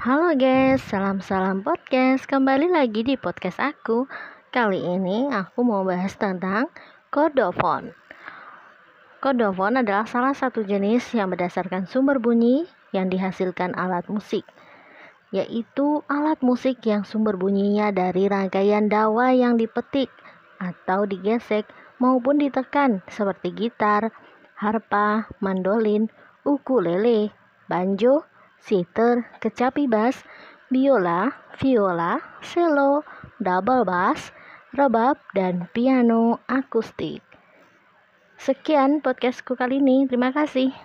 Halo guys, salam-salam podcast. Kembali lagi di podcast aku. Kali ini aku mau bahas tentang kodofon. Kodofon adalah salah satu jenis yang berdasarkan sumber bunyi yang dihasilkan alat musik, yaitu alat musik yang sumber bunyinya dari rangkaian dawa yang dipetik atau digesek maupun ditekan seperti gitar, harpa, mandolin, ukulele, banjo, sitar, kecapi bass, biola, viola, cello, double bass, rebab, dan piano akustik. Sekian podcastku kali ini. Terima kasih.